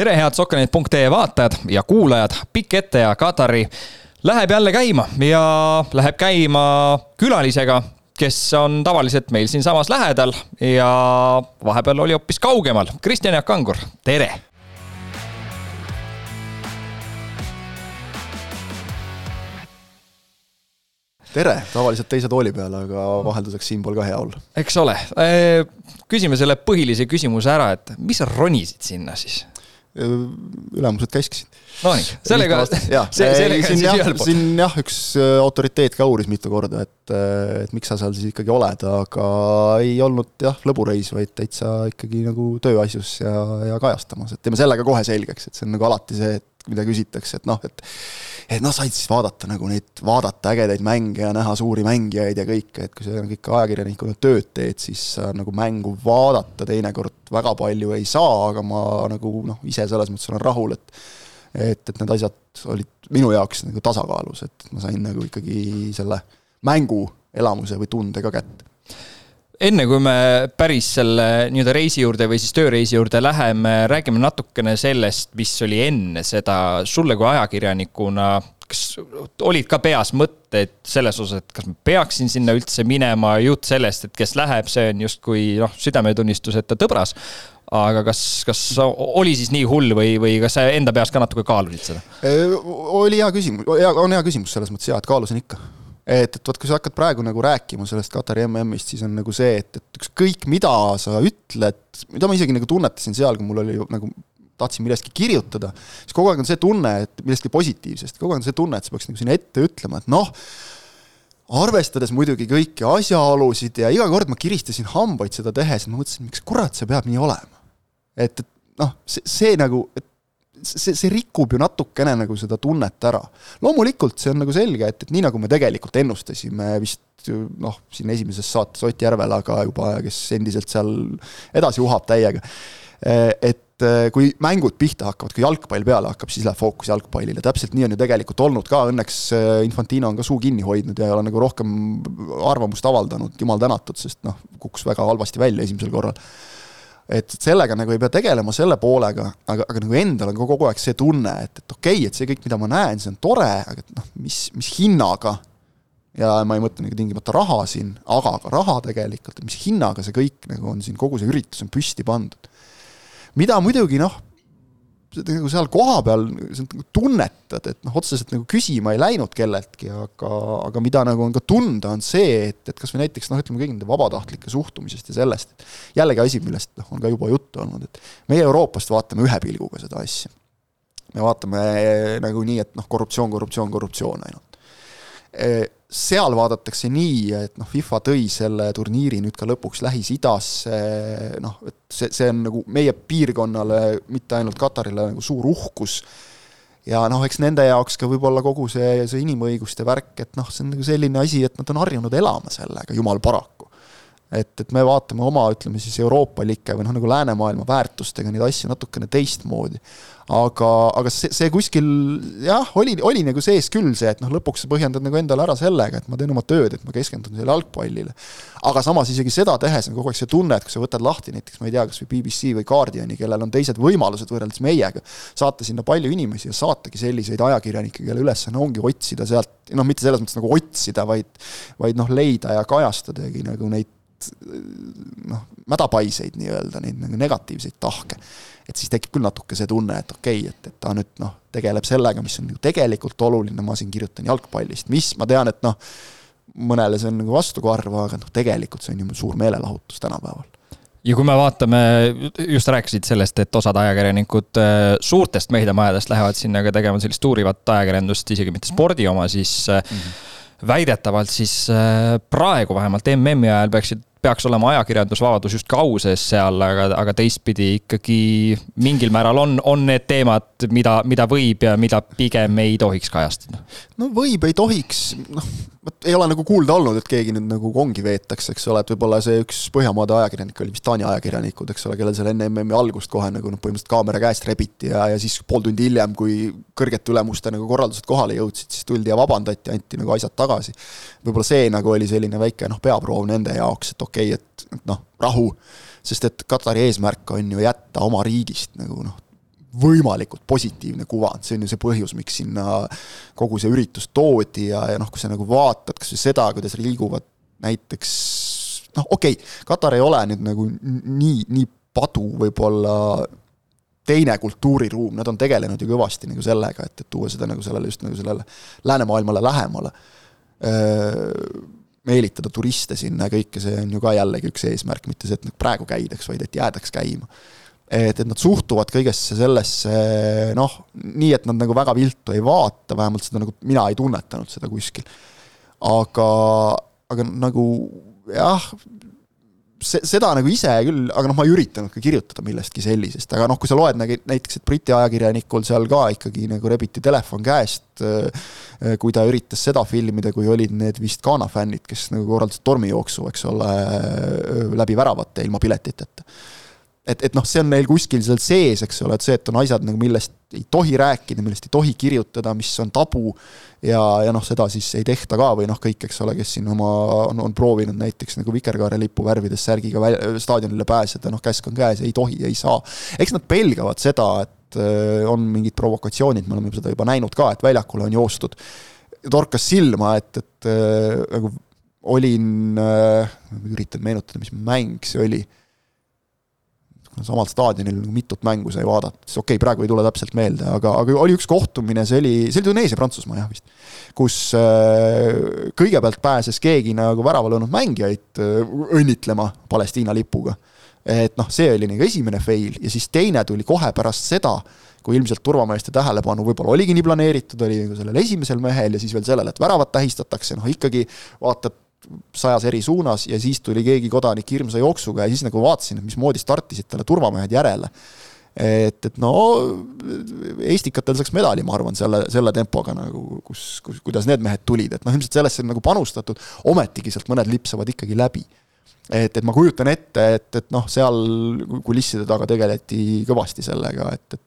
tere, head Sokkenet.ee vaatajad ja kuulajad, pikk ette ja Katari läheb jälle käima ja läheb käima külalisega, kes on tavaliselt meil siinsamas lähedal ja vahepeal oli hoopis kaugemal. Kristjan Jaak Kangur, tere tere, tavaliselt teise tooli peal, aga vahelduseks siinpool ka hea olla. eks ole, küsime selle põhilise küsimuse ära, et mis sa ronisid sinna siis? Ülemused käskisid. Nonii, sellega, sellega siin jah, siin jah, üks autoriteet ka uuris mitu korda, et, et miks sa seal siis ikkagi oled, aga ei olnud jah, lõbureis, vaid täitsa ikkagi nagu tööasjus ja, ja kajastamas, et teeme selle ka kohe selgeks, et see on nagu alati see, et mida küsitakse, et noh, et et noh, said siis vaadata nagu neid, vaadata ägedaid mänge ja näha suuri mängijaid ja kõike, et kui sa nagu ikka ajakirjanikuna tööd teed, siis sa nagu mängu vaadata teinekord väga palju ei saa, aga ma nagu noh, ise selles mõttes olen rahul, et et, et need asjad olid minu jaoks nagu tasakaalus, et ma sain nagu ikkagi selle mängu elamuse või tunde ka kätte enne kui me päris selle nii-öelda reisi juurde või siis tööreisi juurde läheme, räägime natukene sellest, mis oli enne seda sulle kui ajakirjanikuna. kas olid ka peas mõtted selles osas, et kas ma peaksin sinna üldse minema, jutt sellest, et kes läheb, see on justkui noh, südametunnistuseta tõbras. aga kas, kas oli siis nii hull või, või kas sa enda peas ka natuke kaalusid seda? oli hea küsimus, on hea küsimus selles mõttes ja, et kaalusin ikka et, et vot, kui sa hakkad praegu nagu rääkima sellest Katari MM-ist, siis on nagu see, et, et ükskõik, mida sa ütled, mida ma isegi nagu tunnetasin seal, kui mul oli nagu tahtsin millestki kirjutada, siis kogu aeg on see tunne, et millestki positiivsest, kogu aeg on see tunne, et sa peaks nagu sinna ette ütlema, et noh, arvestades muidugi kõiki asjaolusid ja iga kord ma kiristasin hambaid seda tehes, ma mõtlesin, miks kurat see peab nii olema. et, et noh, see, see nagu, et see, see rikub ju natukene nagu seda tunnet ära. loomulikult see on nagu selge, et, et nii nagu me tegelikult ennustasime vist noh, siin esimeses saates Ott Järvelaga juba, kes endiselt seal edasi uhab täiega, et kui mängud pihta hakkavad, kui jalgpall peale hakkab, siis läheb fookus jalgpallile, täpselt nii on ju tegelikult olnud ka, õnneks Infantino on ka suu kinni hoidnud ja ei ole nagu rohkem arvamust avaldanud, jumal tänatud, sest noh, kukkus väga halvasti välja esimesel korral et sellega nagu ei pea tegelema selle poolega, aga, aga nagu endal on ka kogu aeg see tunne, et, et okei okay,, et see kõik, mida ma näen, see on tore, aga et noh, mis, mis hinnaga, ja ma ei mõtle nagu tingimata raha siin, aga ka raha tegelikult, mis hinnaga see kõik nagu on siin, kogu see üritus on püsti pandud. mida muidugi noh, nagu seal kohapeal nagu tunnetad, et noh, otseselt nagu küsima ei läinud kelleltki, aga, aga mida nagu on ka tunda, on see, et, et kas või näiteks noh, ütleme kõigi nende vabatahtlike suhtumisest ja sellest, et jällegi asi, millest noh, on ka juba juttu olnud, et meie Euroopast vaatame ühe pilguga seda asja. me vaatame nagu nii, et noh, korruptsioon, korruptsioon, korruptsioon ainult seal vaadatakse nii, et noh, FIFA tõi selle turniiri nüüd ka lõpuks Lähis-Idasse, noh, et see, see on nagu meie piirkonnale, mitte ainult Katarile nagu suur uhkus, ja noh, eks nende jaoks ka võib-olla kogu see, see inimõiguste värk, et noh, see on nagu selline asi, et nad on harjunud elama sellega, jumal paraku. Et, et me vaatame oma, ütleme siis euroopalike või noh, nagu läänemaailma väärtustega neid asju natukene teistmoodi aga, aga see, see kuskil jah, oli, oli nagu sees küll see, et noh, lõpuks sa põhjendad nagu endale ära sellega, et ma teen oma tööd, et ma keskendun sellele jalgpallile. aga samas isegi seda tehes on kogu aeg see tunne, et kui sa võtad lahti näiteks, ma ei tea, kas või BBC või Guardiani, kellel on teised võimalused võrreldes meiega, saata sinna palju inimesi ja saatagi selliseid ajakirjanikke, kelle ülesanne ongi otsida sealt, noh, mitte selles mõttes nagu otsida, vaid vaid noh, leida ja kajastadagi nagu neid noh, mädapaiseid nii-öelda, neid nagu negatiivseid tahke. Et siis tekib küll natuke see tunne, et okei okay,, et, et ta nüüd noh, tegeleb sellega, mis on nagu tegelikult oluline, ma siin kirjutan jalgpallist, mis? Ma tean, et noh, mõnele see on nagu vastukarv, aga noh, tegelikult see on ju suur meelelahutus tänapäeval. Ja kui me vaatame, just rääkisid sellest, et osad ajakirjanikud äh, suurtest meediamajadest lähevad sinna ka tegema sellist uurivat ajakirjandust, isegi mitte spordi oma, siis mm -hmm väidetavalt siis äh, praegu vähemalt MM-i ajal peaksid peaks olema ajakirjandusvabadus justkui au sees seal, aga, aga teistpidi ikkagi mingil määral on, on need teemad, mida, mida võib ja mida pigem ei tohiks kajastada? no võib, ei tohiks, noh, vot ei ole nagu kuulda olnud, et keegi nüüd nagu kongi veetakse, eks ole, et võib-olla see üks Põhjamaade ajakirjanik oli vist Taani ajakirjanikud, eks ole, kellel seal enne MM-i algust kohe nagu noh, põhimõtteliselt kaamera käest rebiti ja, ja siis pool tundi hiljem, kui kõrgete ülemuste nagu korraldused kohale jõudsid, siis tuldi ja vabandati, anti nagu asjad tagasi. võib-olla see nagu oli selline väike noh, peaproov nende jaoks, et okei okay,, et noh, rahu, sest et Katari eesmärk on ju jätta oma riigist nagu noh, võimalikult positiivne kuvand, see on ju see põhjus, miks sinna kogu see üritus toodi ja, ja noh, kui sa nagu vaatad kas või seda, kuidas liiguvad näiteks noh, okei okay,, Katar ei ole nüüd nagu nii, nii padu võib-olla teine kultuuriruum, nad on tegelenud ju kõvasti nagu sellega, et, et tuua seda nagu sellele just nagu sellele läänemaailmale lähemale. meelitada turiste sinna ja kõike, see on ju ka jällegi üks eesmärk, mitte see, et nüüd praegu käidaks, vaid et jäädaks käima. Et, et nad suhtuvad kõigesse sellesse noh, nii, et nad nagu väga viltu ei vaata, vähemalt seda nagu mina ei tunnetanud seda kuskil. aga, aga nagu jah, see, seda nagu ise küll, aga noh, ma ei üritanud ka kirjutada millestki sellisest, aga noh, kui sa loed nagu näiteks, et Briti ajakirjanikul seal ka ikkagi nagu rebiti telefon käest, äh, kui ta üritas seda filmida, kui olid need vist Ghana fännid, kes nagu korraldasid tormijooksu, eks ole, äh, läbi väravate ilma piletiteta et, et noh, see on neil kuskil seal sees, eks ole, et see, et on asjad nagu, millest ei tohi rääkida, millest ei tohi kirjutada, mis on tabu ja, ja noh, seda siis ei tehta ka või noh, kõik, eks ole, kes siin oma, on, on proovinud näiteks nagu vikerkaarelipu värvides särgiga väl, staadionile pääseda, noh, käsk on käes, ei tohi, ei saa. eks nad pelgavad seda, et äh, on mingid provokatsioonid, me oleme seda juba näinud ka, et väljakule on joostud. torkas silma, et, et äh, nagu olin äh,, üritan meenutada, mis mäng see oli samal staadionil mitut mängu sai vaadata, siis okei okay,, praegu ei tule täpselt meelde, aga, aga oli üks kohtumine, see oli, see oli Tuneesia-Prantsusmaa jah vist, kus äh, kõigepealt pääses keegi nagu värava löönud mängijaid äh, õnnitlema Palestiina lipuga. et noh, see oli nagu esimene fail ja siis teine tuli kohe pärast seda, kui ilmselt turvameeste tähelepanu võib-olla oligi nii planeeritud, oli nagu sellel esimesel mehel ja siis veel sellele, et väravat tähistatakse, noh ikkagi vaatad sajas eri suunas ja siis tuli keegi kodanik hirmsa jooksuga ja siis nagu vaatasin, et mismoodi startisid talle turvamehed järele. et, et no Eestikatel saaks medali, ma arvan, selle, selle tempoga nagu, kus, kus, kuidas need mehed tulid, et noh, ilmselt sellesse on nagu panustatud, ometigi sealt mõned lipsavad ikkagi läbi. et, et ma kujutan ette, et, et noh, seal kulisside taga tegeleti kõvasti sellega, et, et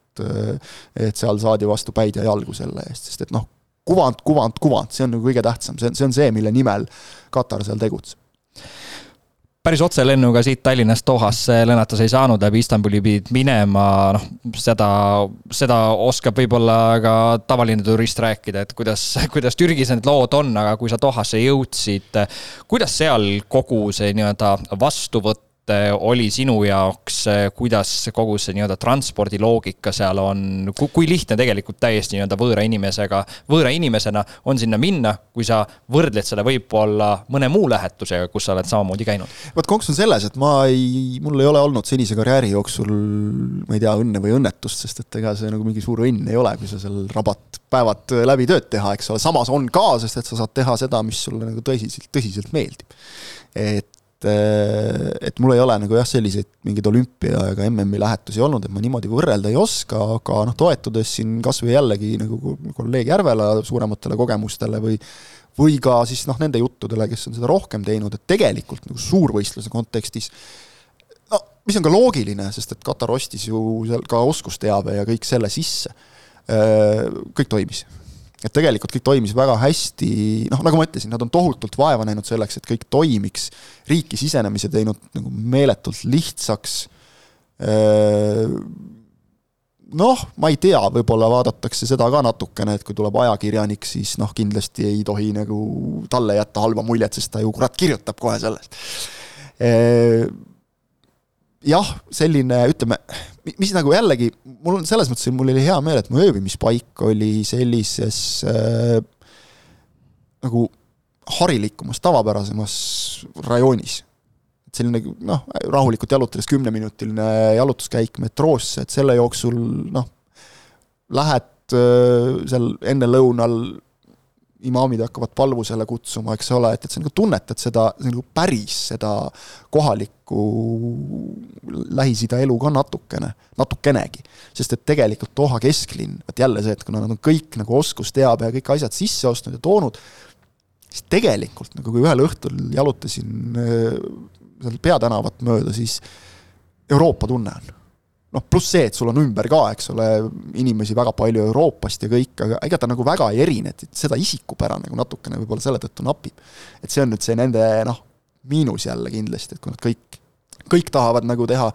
et seal saadi vastu päid ja jalgu selle eest, sest et noh, kuvand, kuvand, kuvand, see on nagu kõige tähtsam, see on, see on see, mille nimel Katar seal tegutseb. Päris otselennuga siit Tallinnast Dohasse lennata sa ei saanud, läbi Istanbuli pidid minema, noh, seda, seda oskab võib-olla ka tavaline turist rääkida, et kuidas, kuidas Türgis need lood on, aga kui sa Dohasse jõudsid, kuidas seal kogu see nii-öelda vastuvõtt oli sinu jaoks, äh, kuidas kogu see nii-öelda transpordiloogika seal on, kui lihtne tegelikult täiesti nii-öelda võõra inimesega, võõra inimesena on sinna minna, kui sa võrdled seda võib-olla mõne muu lähetusega, kus sa oled samamoodi käinud? vot konks on selles, et ma ei, mul ei ole olnud senise karjääri jooksul, ma ei tea, õnne või õnnetust, sest et ega see nagu mingi suur õnn ei ole, kui sa seal rabad päevad läbi tööd teha, eks ole, samas on ka, sest et sa saad teha seda, mis sulle nagu tõsiselt, tõsiselt meeldib. et Eh, et mul ei ole nagu jah, selliseid mingeid olümpia ega MM-i lähetusi olnud, et ma niimoodi võrrelda ei oska, aga noh, toetudes siin kas või jällegi nagu kolleeg Järvela suurematele kogemustele või või ka siis noh, nende juttudele, kes on seda rohkem teinud, et tegelikult nagu suurvõistluse kontekstis no mis on ka loogiline, sest et Katar ostis ju seal ka oskusteabe ja kõik selle sisse, eh, kõik toimis et tegelikult kõik toimis väga hästi, noh, nagu ma ütlesin, nad on tohutult vaeva näinud selleks, et kõik toimiks, riiki sisenemise teinud nagu meeletult lihtsaks, noh, ma ei tea, võib-olla vaadatakse seda ka natukene, et kui tuleb ajakirjanik, siis noh, kindlasti ei tohi nagu talle jätta halba muljet, sest ta ju kurat kirjutab kohe sellest. Jah, selline, ütleme, mis nagu jällegi, mul on selles mõttes, mul oli hea meel, et mu ööbimispaik oli sellises äh, nagu harilikumas, tavapärasemas rajoonis. et selline noh, rahulikult jalutades kümneminutiline jalutuskäik metroosse, et selle jooksul noh, lähed äh, seal enne lõunal imaamid hakkavad palvusele kutsuma, eks ole, et, et sa nagu tunnetad seda, nagu päris seda kohalikku Lähis-Ida elu ka natukene, natukenegi. sest et tegelikult Doha kesklinn, vot jälle see, et kuna nad on kõik nagu oskusteabe ja kõik asjad sisse ostnud ja toonud, siis tegelikult nagu kui ühel õhtul jalutasin äh, seal peatänavat mööda, siis Euroopa tunne on noh, pluss see, et sul on ümber ka, eks ole, inimesi väga palju Euroopast ja kõik, aga ega ta nagu väga ei erine, et seda isikupära nagu natukene võib-olla selle tõttu napib. et see on nüüd see nende noh, miinus jälle kindlasti, et kui nad kõik, kõik tahavad nagu teha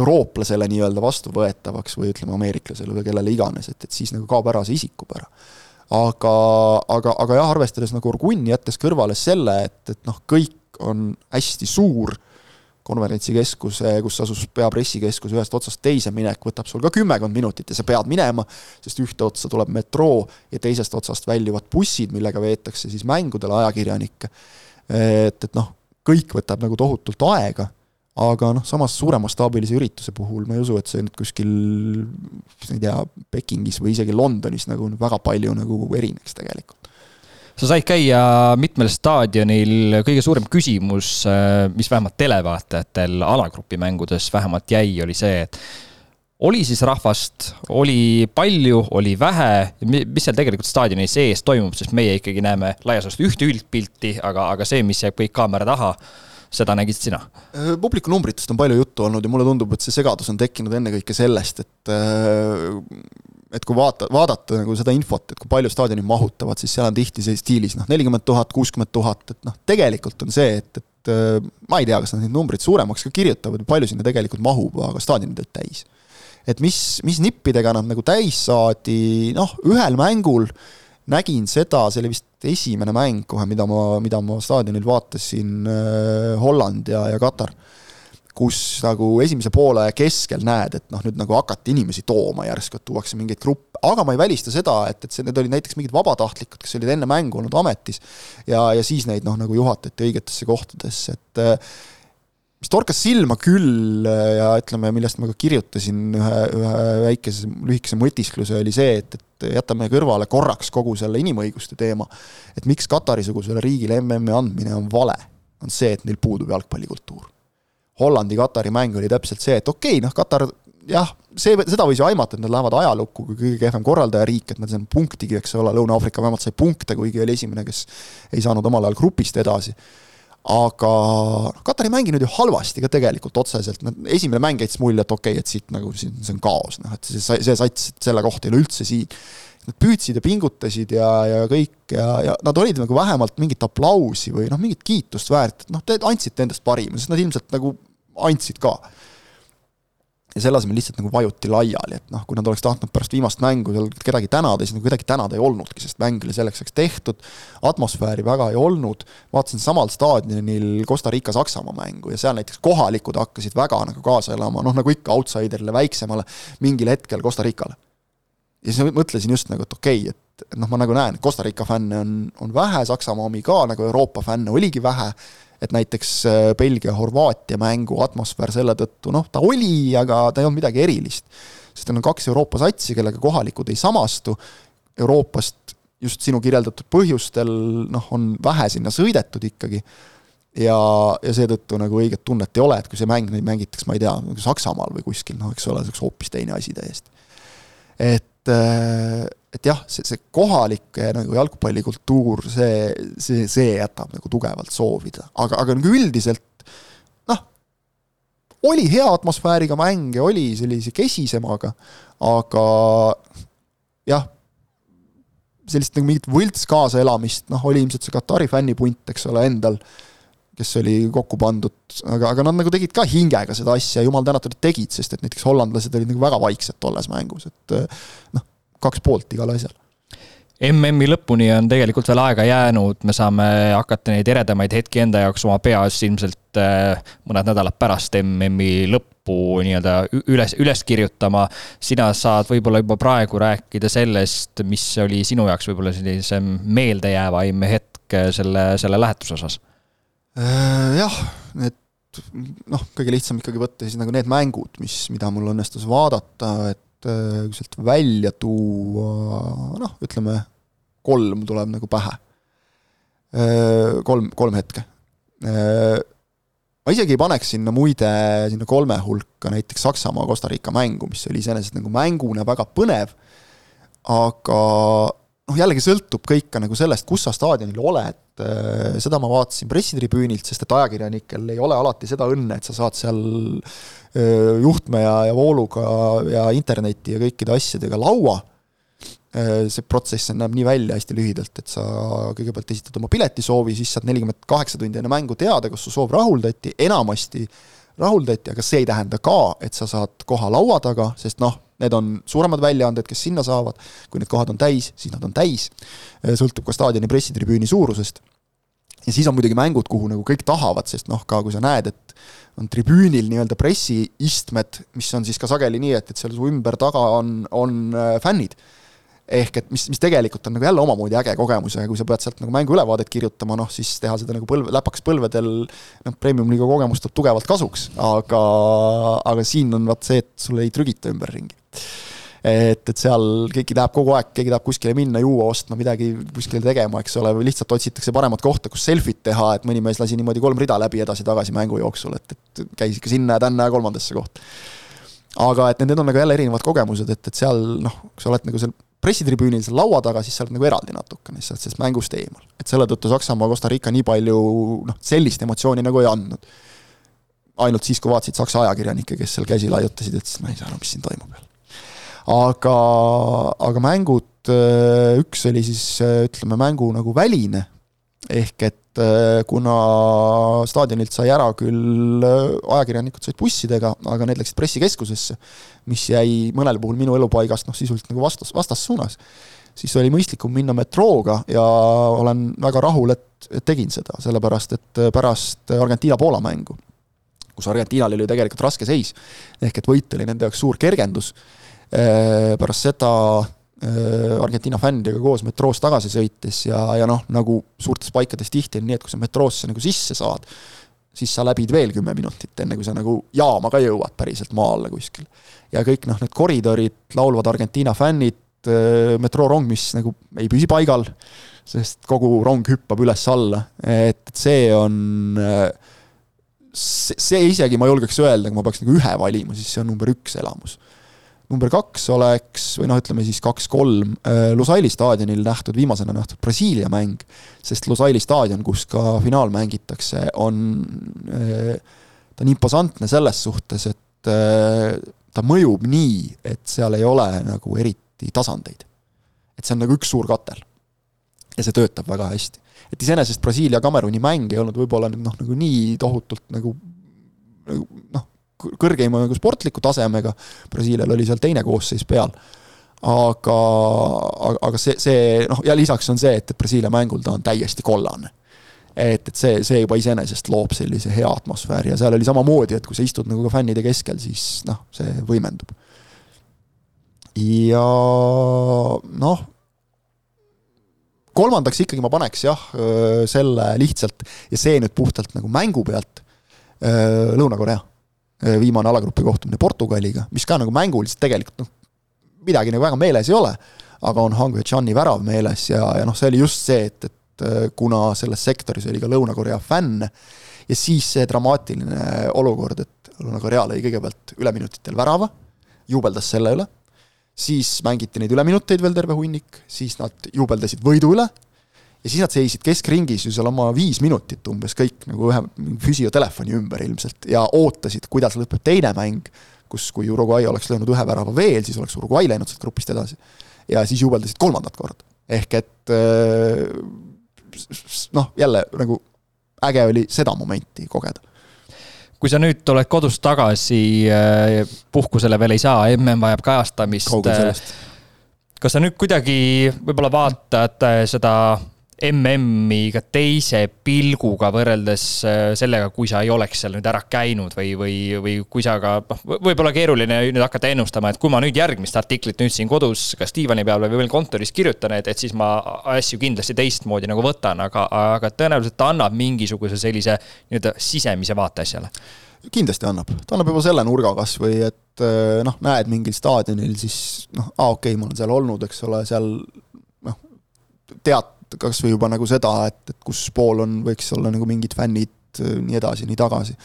eurooplasele nii-öelda vastuvõetavaks või ütleme, ameeriklasele või kellele iganes, et, et siis nagu kaob ära see isikupära. aga, aga, aga jah, arvestades nagu Orgunni, jättes kõrvale selle, et, et noh, kõik on hästi suur konverentsikeskuse, kus asus peapressikeskus ühest otsast teise minek, võtab sul ka kümmekond minutit ja sa pead minema, sest ühte otsa tuleb metroo ja teisest otsast väljuvad bussid, millega veetakse siis mängudele ajakirjanikke. et, et noh, kõik võtab nagu tohutult aega, aga noh, samas suuremastaabilise ürituse puhul ma ei usu, et see nüüd kuskil, ma ei tea, Pekingis või isegi Londonis nagu väga palju nagu erineks tegelikult sa said käia mitmel staadionil, kõige suurem küsimus, äh, mis vähemalt televaatajatel alagrupi mängudes vähemalt jäi, oli see, et oli siis rahvast, oli palju, oli vähe, mis seal tegelikult staadioni sees toimub, sest meie ikkagi näeme laias laastus ühte üldpilti, aga, aga see, mis jääb kõik kaamera taha, seda nägid sina? Äh, publiku numbritest on palju juttu olnud ja mulle tundub, et see segadus on tekkinud ennekõike sellest, et äh, et kui vaata, vaadata nagu seda infot, et kui palju staadionid mahutavad, siis seal on tihti see stiilis noh, nelikümmend tuhat, kuuskümmend tuhat, et noh, tegelikult on see, et, et äh, ma ei tea, kas nad neid numbreid suuremaks ka kirjutavad, palju sinna tegelikult mahub, aga staadionid olid täis. et mis, mis nippidega nad nagu täis saadi, noh, ühel mängul nägin seda, see oli vist esimene mäng kohe, mida ma, mida ma staadionil vaatasin äh,, Holland ja, ja Katar kus nagu esimese poole keskel näed, et noh, nüüd nagu hakati inimesi tooma järsku, et tuuakse mingeid gruppe, aga ma ei välista seda, et, et see, need olid näiteks mingid vabatahtlikud, kes olid enne mängu olnud ametis ja, ja siis neid noh, nagu juhatati õigetesse kohtadesse, et mis torkas silma küll ja ütleme, millest ma ka kirjutasin ühe, ühe väikese lühikese mõtiskluse, oli see, et, et jätame kõrvale korraks kogu selle inimõiguste teema, et miks Katari-sugusele riigile MM-i andmine on vale, on see, et neil puudub jalgpallikultuur Hollandi-Katari mäng oli täpselt see, et okei okay,, noh, Katar jah, see, seda võis ju aimata, et nad lähevad ajalukku kui kõige kehvem korraldajariik, et nad said punktigi, eks ole, Lõuna-Aafrika vähemalt sai punkte, kuigi oli esimene, kes ei saanud omal ajal grupist edasi. aga Katar ei mänginud ju halvasti ka tegelikult otseselt, nad, esimene mäng jättis mulje, et okei okay,, et siit nagu siin, see on kaos, noh, et see, see sats, et selle kohta ei ole üldse siin. Nad püüdsid ja pingutasid ja, ja kõik ja, ja nad olid nagu vähemalt mingit aplausi või noh, mingit kiitust väärt, noh, te andsite endast parima, sest nad ilmselt nagu andsid ka. ja selle asemel lihtsalt nagu vajuti laiali, et noh, kui nad oleks tahtnud pärast viimast mängu seal kedagi tänada, siis nagu kedagi tänada ei olnudki, sest mäng oli selleks ajaks tehtud, atmosfääri väga ei olnud, vaatasin samal staadionil Costa Rica Saksamaa mängu ja seal näiteks kohalikud hakkasid väga nagu kaasa elama, noh nagu ikka outsiderile, väiksemale, mingil hetkel Costa Ricale. Ja siis mõtlesin just nagu, et okei okay,, et noh, ma nagu näen, Costa Rica fänne on, on vähe, Saksamaa omi ka, nagu Euroopa fänne oligi vähe et näiteks äh, Belgia-Horvaatia mängu atmosfäär selle tõttu, noh, ta oli, aga ta ei olnud midagi erilist. sest neil on kaks Euroopa satsi, kellega kohalikud ei samastu, Euroopast just sinu kirjeldatud põhjustel noh, on vähe sinna sõidetud ikkagi, ja, ja seetõttu nagu õiget tunnet ei ole, et kui see mäng nüüd mängitakse, ma ei tea, Saksamaal või kuskil, noh, eks ole, see oleks hoopis teine asi täiesti. et äh, et jah, see, see kohalik eh, nagu jalgpallikultuur, see, see, see jätab nagu tugevalt soovida, aga, aga nagu üldiselt noh, oli hea atmosfääriga mänge, oli sellise kesisemaga, aga jah, sellist nagu mingit võlts kaasaelamist, noh, oli ilmselt see Katari fännipunt, eks ole, endal, kes oli kokku pandud, aga, aga nad nagu tegid ka hingega seda asja, jumal tänatud, et tegid, sest et näiteks hollandlased olid nagu väga vaiksed tolles mängus, et noh, kaks poolt igal asjal. MM-i lõpuni on tegelikult veel aega jäänud, me saame hakata neid eredamaid hetki enda jaoks oma peas ilmselt äh, mõned nädalad pärast MM-i lõppu nii-öelda üles, üles kirjutama. sina saad võib-olla juba praegu rääkida sellest, mis oli sinu jaoks võib-olla sellisem meeldejäävaim hetk selle, selle lähetuse osas? Äh, jah, need noh, kõige lihtsam ikkagi võtta siis nagu need mängud, mis, mida mul õnnestus vaadata, et Äh, sealt välja tuua, noh, ütleme kolm tuleb nagu pähe. Äh, kolm, kolm hetke. Ma isegi ei paneks sinna muide, sinna kolme hulka näiteks Saksamaa-Costa Rica mängu, mis oli iseenesest nagu mänguna väga põnev, aga noh, jällegi sõltub kõik ka nagu sellest, kus sa staadionil oled, seda ma vaatasin pressitribüünilt, sest et ajakirjanikel ei ole alati seda õnne, et sa saad seal juhtme ja, ja vooluga ja interneti ja kõikide asjadega laua, see protsess näeb nii välja hästi lühidalt, et sa kõigepealt esitad oma piletisoovi, siis saad nelikümmend kaheksa tundi enne mängu teada, kas su soov rahuldati, enamasti rahuldati, aga see ei tähenda ka, et sa saad koha laua taga, sest noh, need on suuremad väljaanded, kes sinna saavad, kui need kohad on täis, siis nad on täis, sõltub ka staadioni pressitribüüni suurusest. Ja siis on muidugi mängud, kuhu nagu kõik tahavad, sest noh, ka kui sa näed, et on tribüünil nii-öelda pressiistmed, mis on siis ka sageli nii, et, et seal su ümber taga on, on äh, fännid. Ehk et mis, mis tegelikult on nagu jälle omamoodi äge kogemus ja kui sa pead sealt nagu mänguülevaadet kirjutama, noh siis teha seda nagu põlve, läpaks põlvedel noh, premium-liiga kogemus tuleb tugevalt kasuks, aga, aga siin on vaat see, et sulle ei trügita ümberringi et, et seal keegi tahab kogu aeg, keegi tahab kuskile minna, juua ostma, midagi kuskile tegema, eks ole, või lihtsalt otsitakse paremat kohta, kus selfit teha, et mõni mees lasi niimoodi kolm rida läbi edasi-tagasi mängu jooksul, et, et käis ikka sinna ja tänna ja kolmandasse kohta. aga et need on nagu jälle erinevad kogemused, et, et seal noh, kui sa oled nagu seal pressitribüünil seal laua taga, siis sa oled nagu eraldi natukene lihtsalt sellest mängust eemal. et selle tõttu Saksamaa, Costa Rica nii palju noh, sellist emotsiooni nagu ei andnud. ainult siis, kui vaatasid Saksa ajakirjanikke, kes seal käsi laiutasid, ütlesid, ma ei saa aru, mis siin toimub veel. Aga, aga mängud, üks oli siis ütleme, mängu nagu väline, ehk et kuna staadionilt sai ära küll, ajakirjanikud said bussidega, aga need läksid pressikeskusesse mis jäi mõnel puhul minu elupaigast noh, sisuliselt nagu vastas, vastassuunas, siis oli mõistlikum minna metrooga ja olen väga rahul, et, et tegin seda, sellepärast et pärast Argentiina-Poola mängu, kus Argentiinal oli tegelikult raske seis, ehk et võit oli nende jaoks suur kergendus, pärast seda eh, Argentiina fännidega koos metroos tagasi sõites ja, ja noh, nagu suurtes paikades tihti on nii, et kui sa metroosse nagu sisse saad, siis sa läbid veel kümme minutit, enne kui sa nagu jaama ka jõuad päriselt maa alla kuskil ja kõik noh, need koridorid, laulvad Argentiina fännid, metroorong, mis nagu ei püsi paigal, sest kogu rong hüppab üles-alla, et see on see, see isegi ma julgeks öelda, kui ma peaks nagu ühe valima, siis see on number üks elamus. Number kaks oleks, või noh, ütleme siis kaks-kolm, Lusaili staadionil nähtud, viimasena nähtud Brasiilia mäng, sest Lusaili staadion, kus ka finaal mängitakse, on, ta on imposantne selles suhtes, et ta mõjub nii, et seal ei ole nagu eriti tasandeid. et see on nagu üks suur katel. ja see töötab väga hästi. et iseenesest Brasiilia-Kameruni mäng ei olnud võib-olla nüüd noh, nagu nii tohutult nagu, nagu noh, kõrgeima nagu sportliku tasemega, Brasiilial oli seal teine koosseis peal, aga, aga, see, see noh, ja lisaks on see, et, et Brasiilia mängul ta on täiesti kollane. Et, et see, see juba iseenesest loob sellise hea atmosfääri ja seal oli samamoodi, et kui sa istud nagu ka fännide keskel, siis noh, see võimendub. ja noh, kolmandaks ikkagi ma paneks jah, selle lihtsalt ja see nüüd puhtalt nagu mängu pealt, Lõuna-Korea viimane alagrupi kohtumine Portugaliga, mis ka nagu mänguliselt tegelikult noh, midagi nagu väga meeles ei ole, aga on Hang Wei-Chani värav meeles ja, ja noh, see oli just see, et, et äh, kuna selles sektoris oli ka Lõuna-Korea fänn ja siis see dramaatiline olukord, et Lõuna-Korea lõi kõigepealt üleminutitel värava, juubeldas selle üle, siis mängiti neid üleminuteid veel terve hunnik, siis nad juubeldasid võidu üle ja siis nad seisid keskringis ju seal oma viis minutit umbes kõik nagu ühe füsiotelefoni ümber ilmselt ja ootasid, kuidas lõpeb teine mäng, kus, kui Uruguay oleks löönud ühe värava veel, siis oleks Uruguay läinud sealt grupist edasi. ja siis juubeldasid kolmandat korda. ehk et äh, noh, jälle nagu äge oli seda momenti kogeda kui sa nüüd oled kodust tagasi, äh, puhkusele veel ei saa, mm vajab kajastamist. kas sa nüüd kuidagi võib-olla vaatad äh, seda MM-i ka teise pilguga võrreldes äh, sellega, kui sa ei oleks seal nüüd ära käinud või, või, või kui sa ka, noh, võib-olla keeruline nüüd hakata ennustama, et kui ma nüüd järgmist artiklit nüüd siin kodus, kas diivani peal või veel kontoris kirjutan, et, et siis ma asju kindlasti teistmoodi nagu võtan, aga, aga tõenäoliselt ta annab mingisuguse sellise nii-öelda sisemise vaate asjale. Kindlasti annab, ta annab juba selle nurga kas või et äh, noh, näed mingil staadionil, siis noh, aa okei okay,, ma olen seal olnud, eks ole, seal noh, tead kas või juba nagu seda, et, et kus pool on, võiks olla nagu mingid fännid, nii edasi, nii tagasi.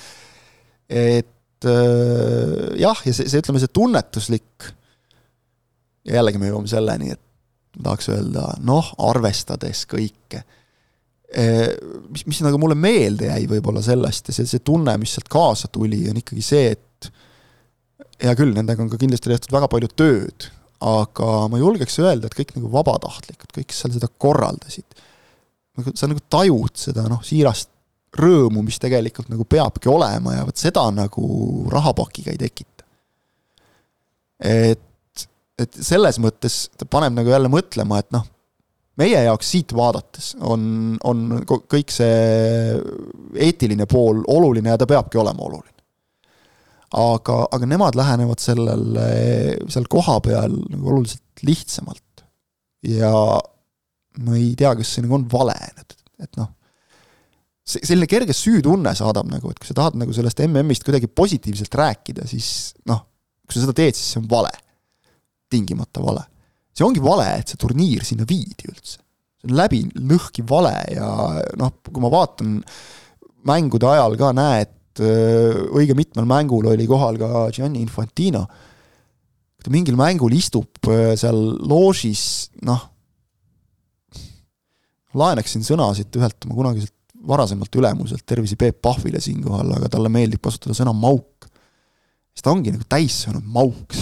et äh, jah, ja see, see, ütleme, see tunnetuslik, ja jällegi me jõuame selleni, et tahaks öelda, noh, arvestades kõike äh, mis, mis nagu mulle meelde jäi võib-olla sellest ja see, see tunne, mis sealt kaasa tuli, on ikkagi see, et hea küll, nendega on ka kindlasti tehtud väga palju tööd, aga ma julgeks öelda, et kõik nagu vabatahtlikud, kõik, seal seda korraldasid, nagu sa nagu tajud seda noh, siirast rõõmu, mis tegelikult nagu peabki olema ja vot seda nagu rahapakiga ei tekita. et, et selles mõttes ta paneb nagu jälle mõtlema, et noh, meie jaoks siit vaadates on, on kõik see eetiline pool oluline ja ta peabki olema oluline. Aga, aga nemad lähenevad sellele, seal kohapeal nagu oluliselt lihtsamalt. ja ma ei tea, kas see nagu on vale, et, et noh, see, selline kerge süütunne saadab nagu, et kui sa tahad nagu sellest MM-ist kuidagi positiivselt rääkida, siis noh, kui sa seda teed, siis see on vale. tingimata vale. see ongi vale, et see turniir sinna viidi üldse. see on läbi lõhki vale ja noh, kui ma vaatan mängude ajal ka, näed, õige mitmel mängul oli kohal ka Gianni Infantino, ta mingil mängul istub seal loožis, noh, laenaksin sõna siit ühelt oma kunagiselt varasemalt ülemuselt, tervisi Peep Pahvile siinkohal, aga talle meeldib kasutada sõna mauk. siis ta ongi nagu täis saanud mauk.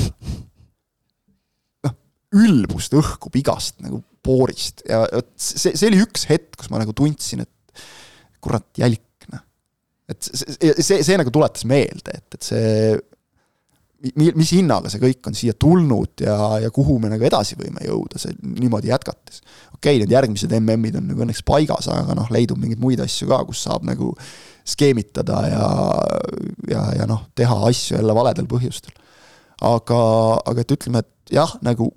noh, ülbust õhkub igast nagu poorist ja vot see, see oli üks hetk, kus ma nagu tundsin, et kurat, jälk. Et see, see, see, see nagu tuletas meelde, et, et see mis hinnaga see kõik on siia tulnud ja, ja kuhu me nagu edasi võime jõuda, see niimoodi jätkates. okei okay,, need järgmised MM-id on nagu õnneks paigas, aga noh, leidub mingeid muid asju ka, kus saab nagu skeemitada ja, ja, ja noh, teha asju jälle valedel põhjustel. aga, aga et ütleme, et jah, nagu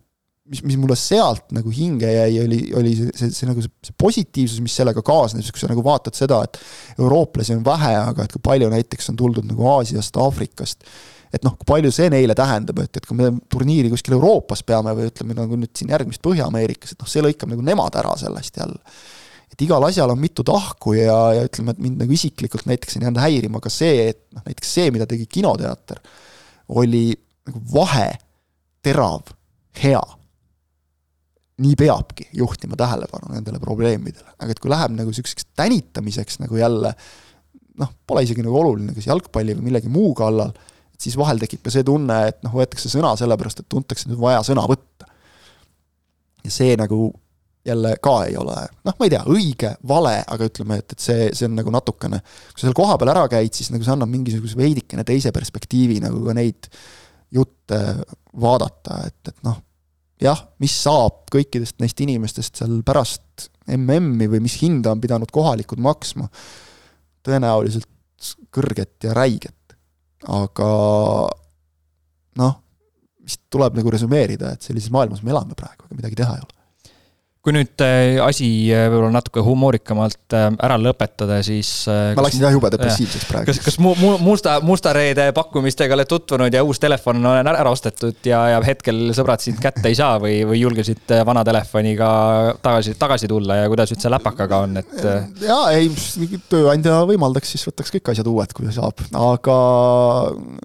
mis, mis mulle sealt nagu hinge jäi, oli, oli see, see, see nagu see, see positiivsus, mis sellega kaasneb, siis kui sa nagu vaatad seda, et eurooplasi on vähe, aga et kui palju näiteks on tuldud nagu Aasiast, Aafrikast et noh, kui palju see neile tähendab, et, et kui me turniiri kuskil Euroopas peame või ütleme nagu nüüd siin järgmist Põhja-Ameerikas, et noh, see lõikab nagu nemad ära sellest jälle. et igal asjal on mitu tahku ja, ja ütleme, et mind nagu isiklikult näiteks on jäänud häirima ka see, et noh, näiteks see, mida tegi kinoteater, oli nagu vahe, terav, hea. Nii peabki juhtima tähelepanu nendele probleemidele, aga et kui läheb nagu niisuguseks tänitamiseks nagu jälle noh, pole isegi nagu oluline, kas jalgpalli või millegi muu kallal et siis vahel tekib ka see tunne, et noh, võetakse sõna sellepärast, et tuntakse nüüd vaja sõna võtta. ja see nagu jälle ka ei ole, noh, ma ei tea, õige, vale, aga ütleme, et, et see, see on nagu natukene, kui sa seal kohapeal ära käid, siis nagu see annab mingisuguse veidikene teise perspektiivi nagu ka neid jutte vaadata, et, et noh, jah, mis saab kõikidest neist inimestest seal pärast MM-i või mis hinda on pidanud kohalikud maksma, tõenäoliselt kõrget ja räiget. Aga noh, vist tuleb nagu resümeerida, et sellises maailmas me elame praegu, aga midagi teha ei ole kui nüüd äh, asi äh, võib-olla natuke humoorikamalt äh, ära lõpetada, siis. ma läksin jah jube depressiivseks praegu. kas, kas mu, mu, musta, musta reede pakkumistega oled tutvunud ja uus telefon on ära ostetud ja, ja hetkel sõbrad sind kätte ei saa või, või julgesid vana telefoniga tagasi, tagasi tulla ja kuidas üldse läpakaga on, et? jaa, ei, tööandja võimaldaks, siis võtaks kõik asjad uued, kui saab, aga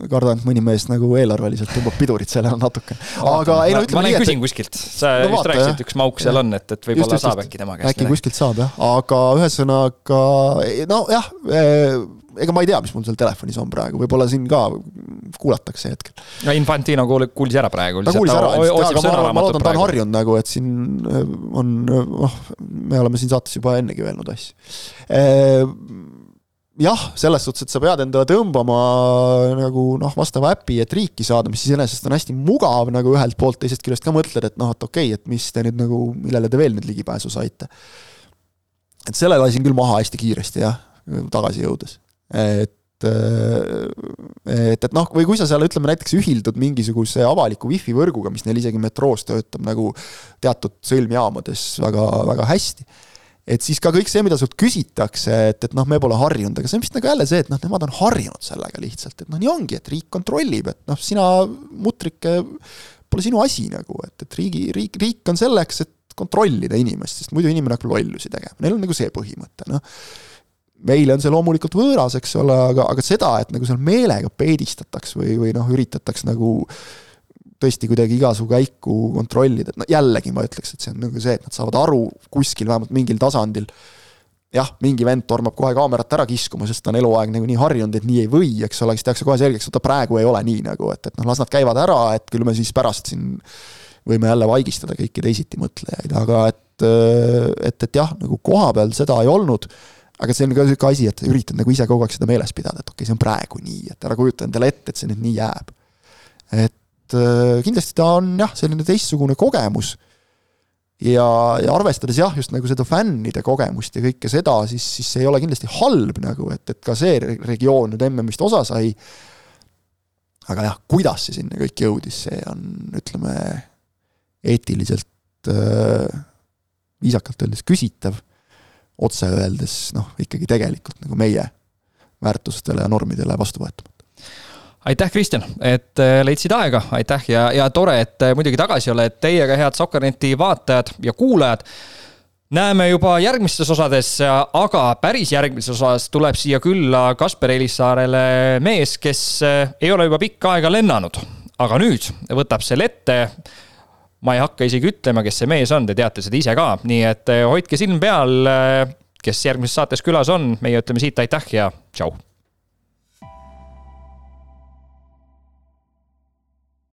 kardan, et mõni mees nagu eelarveliselt tõmbab pidurit sellele natuke. aga ei no ütleme nii, et. ma küsin kuskilt, sa no, just rääkisid, üks mauk seal on, et et, et võib-olla saab äkki tema käest. äkki kuskilt saab jah, aga ühesõnaga nojah, eh, ega ma ei tea, mis mul seal telefonis on praegu, võib-olla siin ka kuulatakse hetkel. no Infantino kuulis ära praegu. ta kuulis ära aga ma, ma loodan, ta on harjunud nagu, et siin eh, on, noh, me oleme siin saates juba ennegi öelnud asju jah, selles suhtes, et sa pead endale tõmbama nagu noh, vastava äpi, et riiki saada, mis iseenesest on hästi mugav nagu ühelt poolt, teisest küljest ka mõtled, et noh, et okei okay,, et mis te nüüd nagu, millele te veel nüüd ligipääsu saite. et selle lasin küll maha hästi kiiresti jah, tagasi jõudes. et et, et noh, või kui sa seal ütleme näiteks ühildud mingisuguse avaliku wifi võrguga, mis neil isegi metroos töötab nagu teatud sõlmjaamades väga, väga hästi et siis ka kõik see, mida sult küsitakse, et, et noh, me pole harjunud, aga see on vist nagu jälle see, et noh, nemad on harjunud sellega lihtsalt, et noh, nii ongi, et riik kontrollib, et noh, sina, mutrike, pole sinu asi nagu, et, et riigi, riik, riik on selleks, et kontrollida inimest, sest muidu inimene hakkab lollusi tegema, neil on nagu see põhimõte, noh. meile on see loomulikult võõras, eks ole, aga, aga seda, et nagu seal meelega peidistataks või, või noh, üritataks nagu äh, tõesti kuidagi igasugu käiku kontrollida, et no jällegi ma ütleks, et see on nagu see, et nad saavad aru kuskil vähemalt mingil tasandil, jah, mingi vend tormab kohe kaamerat ära kiskuma, sest ta on eluaeg nagu nii harjunud, et nii ei või, eks ole, siis tehakse kohe selgeks, oota praegu ei ole nii nagu, et, et noh, las nad käivad ära, et küll me siis pärast siin võime jälle vaigistada kõiki teisitimõtlejaid, aga et, et, et jah, nagu koha peal seda ei olnud, aga see on ka sihuke asi, et üritad nagu ise kogu aeg seda meeles pidada, et okei okay,, see on praegu nii, et ära kujuta endale ette, et see nüüd nii jääb. et äh, kindlasti ta on jah, selline teistsugune kogemus ja, ja arvestades jah, just nagu seda fännide kogemust ja kõike seda, siis, siis see ei ole kindlasti halb nagu, et, et ka see regioon nüüd MM-ist osa sai. aga jah, kuidas see sinna kõik jõudis, see on, ütleme, eetiliselt äh, viisakalt öeldes küsitav. otse öeldes noh, ikkagi tegelikult nagu meie väärtustele ja normidele vastuvõetamatu aitäh, Kristjan, et äh, leidsid aega, aitäh ja, ja tore, et äh, muidugi tagasi oled. Teiega, head Sokkerneti vaatajad ja kuulajad. näeme juba järgmistes osades, aga päris järgmises osas tuleb siia külla Kasper Elissaarele mees, kes äh, ei ole juba pikka aega lennanud, aga nüüd võtab selle ette. Ma ei hakka isegi ütlema, kes see mees on, te teate seda ise ka, nii et hoidke silm peal, kes järgmises saates külas on, meie ütleme siit aitäh ja tšau